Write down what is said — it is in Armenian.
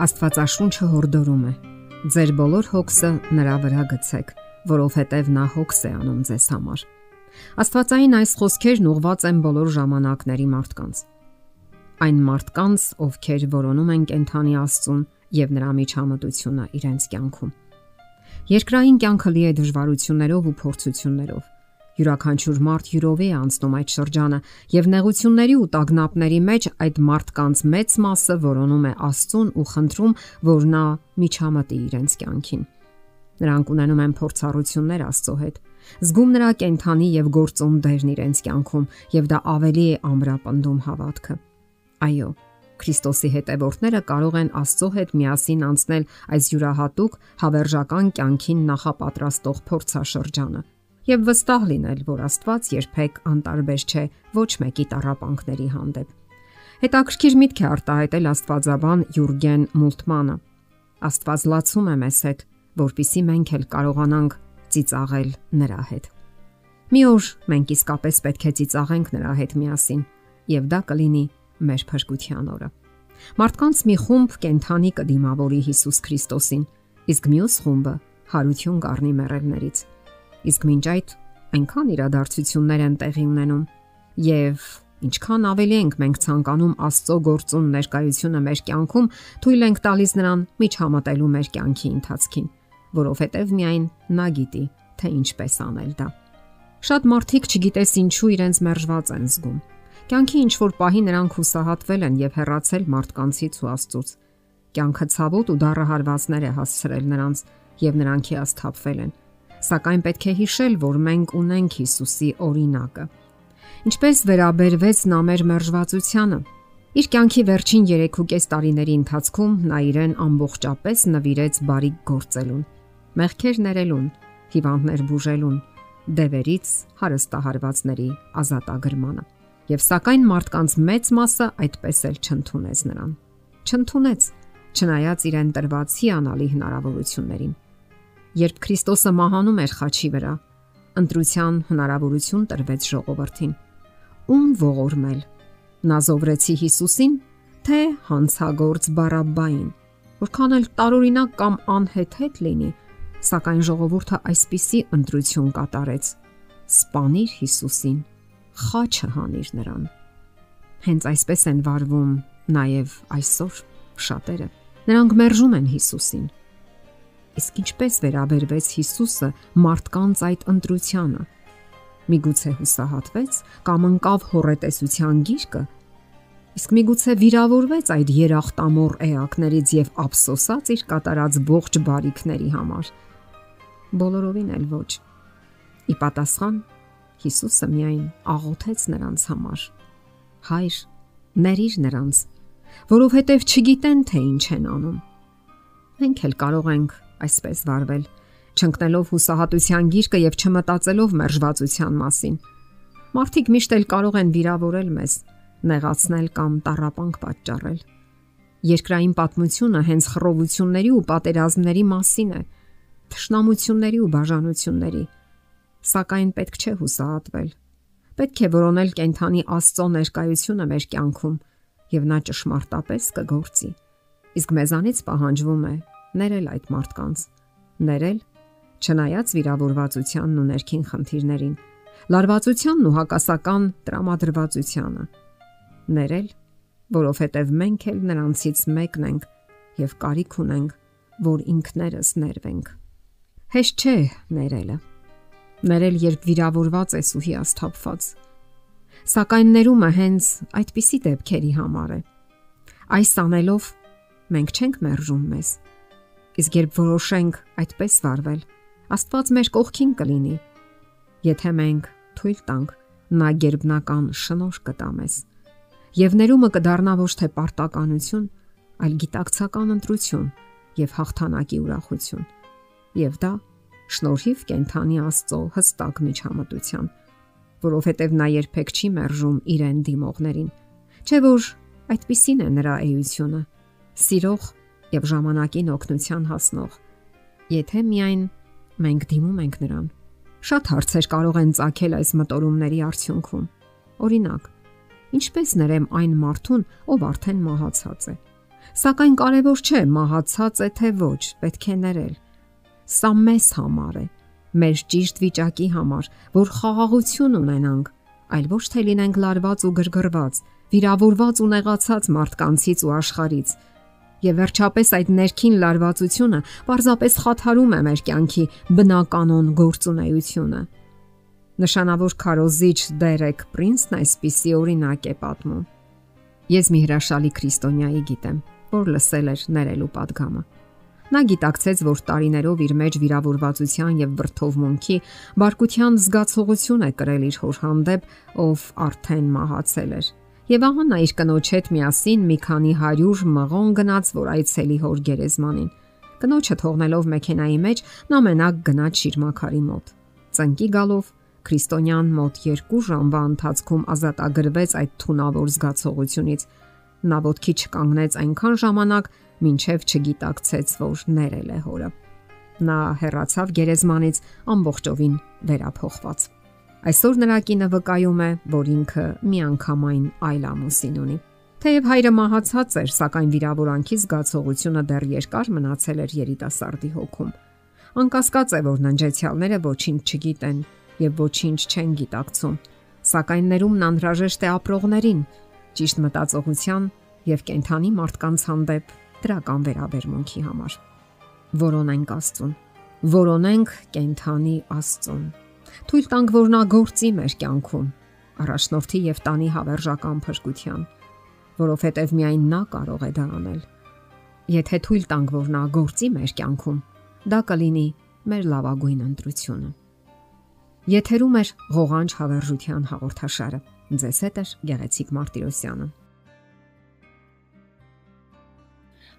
Աստվածաշունչը հորդորում է. Ձեր բոլոր հոգսը նրա վրա գցեք, որովհետև նա հոգս է անում ձեզ համար։ Աստվածային այս խոսքերն ուղված են բոլոր ժամանակների մարդկանց։ Այն մարդկանց, ովքեր որոնում են կենթանի Աստծուն եւ նրա միջամտությունը իրենց կյանքում։ Երկրային կյանքը լի է դժվարություններով ու փորձություններով Յուրաքանչյուր մարդ յուրով է անցնում այդ շրջանը եւ նեղությունների ու տագնապների մեջ այդ մարդկանց մեծ մասը որոնում է Աստծուն ու խնդրում, որ նա միջամտի իրենց կյանքին։ Նրանք ունենում են փորձառություններ Աստծո հետ, զգում նրա կենթանի եւ գործում դերն իրենց կյանքում եւ դա ավելի է ամրապնդում հավատքը։ Այո, Քրիստոսի հետևորդները կարող են Աստծո հետ միասին անցնել այս յուրահատուկ հավերժական կյանքին նախապատրաստող փորձաշրջանը եւ վստահ լինել, որ Աստված երբեք անտարբեր չէ ոչ մեկի տարապանքների հանդեպ։ Հետաքրքիր միտք է արտահայտել Աստվածաբան Յուրգեն Մուլտմանը։ Աստված լացում է մեզ հետ, որpիսի մենք էլ կարողանանք ծիծաղել նրա հետ։ Մի օր մենք իսկապես պետք է ծիծաղենք նրա հետ միասին, եւ դա կլինի մեր փրկության օրը։ Մարդկանց մի խումբ կենթանի կդիմավորի Հիսուս Քրիստոսին, իսկ մյուս խումբը հարություն կառնի մեռելներից։ Իսկ մինչ այդ այնքան իրադարձություններ են տեղի ունենում եւ ինչքան ավելի ենք մենք ցանկանում Աստծո գործուն ներկայությունը մեր կյանքում, թույլ ենք տալիս նրան միջամտելու մեր կյանքի ընթացքին, որովհետեւ միայն նա գիտի, թե ինչպես անել դա։ Շատ մարդիկ չգիտես ինչու իրենց մերժված են զգում։ Կյանքի ինչ որ պահի նրանք հուսահատվել են եւ հեռացել մարդկանցից ու Աստծուց։ Կյանքը ցավոտ ու դառահարվածներ է հասցրել նրանց եւ նրանք հիասթափվել են Սակայն պետք է հիշել, որ մենք ունենք Հիսուսի օրինակը։ Ինչպես վերաբերվեց նա մեր մերժվածությանը։ Իր կյանքի վերջին 3.5 տարիների ընթացքում նա իրեն ամբողջապես նվիրեց բարիք գործելուն, մեղքեր ներելուն, հիվանդներ բուժելուն, դևերից հարստահարվածների ազատագրմանը։ Եվ սակայն մարդկանց մեծ մասը այդպես էլ չընդունեց նրան։ Չընդունեց, չնայած իրեն տրված հիանալի հնարավորություններին երբ Քրիստոսը մահանում էր խաչի վրա, ընտրության հնարավորություն տրվեց ժողովրդին։ Ում ողորմել։ Նազովրեցի Հիսուսին, թե հանցագործ Բարաբային։ Որքան էլ տարօրինակ կամ անհեթեթ լինի, սակայն ժողովուրդը այսպիսի ընտրություն կատարեց. Սպանիր Հիսուսին, խաչը հանիր նրան։ Հենց այսպես են վարվում նաև այսօր շատերը։ Նրանք մերժում են Հիսուսին Իսկ ինչպես վերաբերվեց Հիսուսը մարդկանց այդ ընտրությանը։ Միգուցե հուսահատվեց կամ ընկավ հորետեսության գիրկը, իսկ միգուցե վիրավորվեց այդ երախտամոռ էակներից եւ ափսոսած իր կատարած ողջ բարիքների համար։ Բոլորովին էլ ոչ։ Ի պատասխան Հիսուսը միայն աղոթեց նրանց համար. Հայր, ներիր նրանց, որովհետև չգիտեն թե ինչ են անում։ Մենք էլ կարող ենք այսպես վարվել, չընկնելով հուսահատության գիրկը եւ չմտածելով մերժվածության մասին։ Մարդիկ միշտ էլ կարող են վիրավորել մեզ, նեղացնել կամ տարապանք պատճառել։ Երկրային պատմությունը հենց խռովությունների ու պատերազմների մասին է, թշնամությունների ու բաժանությունների։ Սակայն պետք չէ հուսահատվել։ Պետք է որոնել կենթանի Աստծո ներկայությունը մեր կյանքում, եւ նա ճշմարտապես կգործի։ Իսկ մեզանից պահանջվում է ներել այդ մարդկանց։ Ներել չնայած վիրավորվածությանն ու ներքին խնդիրներին, լարվածությանն ու հակասական տրամադրվածությանը։ Ներել, որովհետև մենք էլ նրանցից մեկն ենք եւ կարիք ունենք, որ ինքներս ներվենք։ Հեշտ չէ ներելը։ Ներել, երբ վիրավորված ես ու հիասթափված։ Սակայն ներումը հենց այդպիսի դեպքերի համար է։ Այս անելով մենք չենք մերժում մեզ Իսկ երբ որոշենք այդպես վարվել, Աստված մեր կողքին կլինի։ Եթե մենք թույլ տանք, նա ģերբնական շնորհ կտա մեզ։ Եվ ներումը կդառնա ոչ թե պարտականություն, այլ գիտակցական ընտրություն եւ հաղթանակի ուրախություն։ Եվ դա շնորհիվ կենթանի Աստծո հստակ միջամտության, որովհետև նա երբեք չի մերժում իրեն դիմողներին։ Չէ որ այդպիսին է նրա էությունը։ Սիրող եւ ժամանակին օգնության հասնող։ Եթե միայն մենք դիմում ենք նրան։ Շատ հարցեր կարող են ցակել այս մտորումների արդյունքում։ Օրինակ, ինչպես ներեմ այն մարդուն, ով արդեն մահացած է։ Սակայն կարևոր չէ մահացած է թե ոչ, պետք է ներել։ Սա մեզ համար է, մեր ճիշտ վիճակի համար, որ խաղաղություն ունենանք, այլ ոչ թե լինենք լարված ու գրգռված, վիրավորված ու նեղացած մարդկանցից ու աշխարից։ Եվ վերջապես այդ ներքին լարվածությունը պարզապես խաթարում է մեր կյանքի բնականոն գործունեությունը։ Նշանավոր քարոզիչ Դերեկ Պրինսն այսպիսի օրինակ է պատմում. Ես մի հրաշալի քրիստոնյայի գիտեմ, որ լսել էր ներելու падգամը։ Նա գիտակցեց, որ տարիներով իր մեջ վիրավորվածության եւ վրթովմունքի բարկության զգացողություն է կրել իր հոր հանդեպ, ով արդեն մահացել էր Եվ ահա նա իր կնոջ հետ միասին մի քանի 100 մղոն գնաց, որ այցելի հոր գերեզմանին։ Կնոջը թողնելով մեքենայի մեջ, նա մենակ գնաց շիրմաքարի մոտ։ Ծնկի գալով Քրիստոնյան մոտ 2 ժամվա ընթացքում ազատագրվեց այդ թունավոր զգացողությունից։ Նա ոտքի չկանգնեց այնքան ժամանակ, ինչև չգիտակցեց, որ ներել է հորը։ Նա հեռացավ գերեզմանից ամբողջովին վերափոխված։ Այսօր նրա կինը վկայում է, որ ինքը միանգամայն այլ ամուսին ունի։ Թեև հայրը մահացած էր, սակայն վիրավորանքի զգացողությունը դեռ երկար մնացել էր երիտասարդի հոգում։ Անկասկած է, որ ննջեցյալները ոչինչ չգիտեն եւ ոչինչ չեն գիտակցում։ Սակայն ներումն անհրաժեշտ է ապրողներին, ճիշտ մտածողության եւ կենթանի մարդկանց հանդեպ դրական վերաբերմունքի համար։ Որոնենք Աստծուն։ Որոնենք կենթանի Աստծուն։ Թույլ տանք, որ նա գործի մեր կյանքում, առաջնորդի եւ տանի հավերժական փրկության, որովհետեւ միայն նա կարող է դա անել։ Եթե թույլ տանք, որ նա գործի մեր կյանքում, դա կլինի մեր լավագույն ընտրությունը։ Եթերում է ղողանջ հավերժության հաղորդաշարը։ Ձեզ հետ է Գեղեցիկ Մարտիրոսյանը։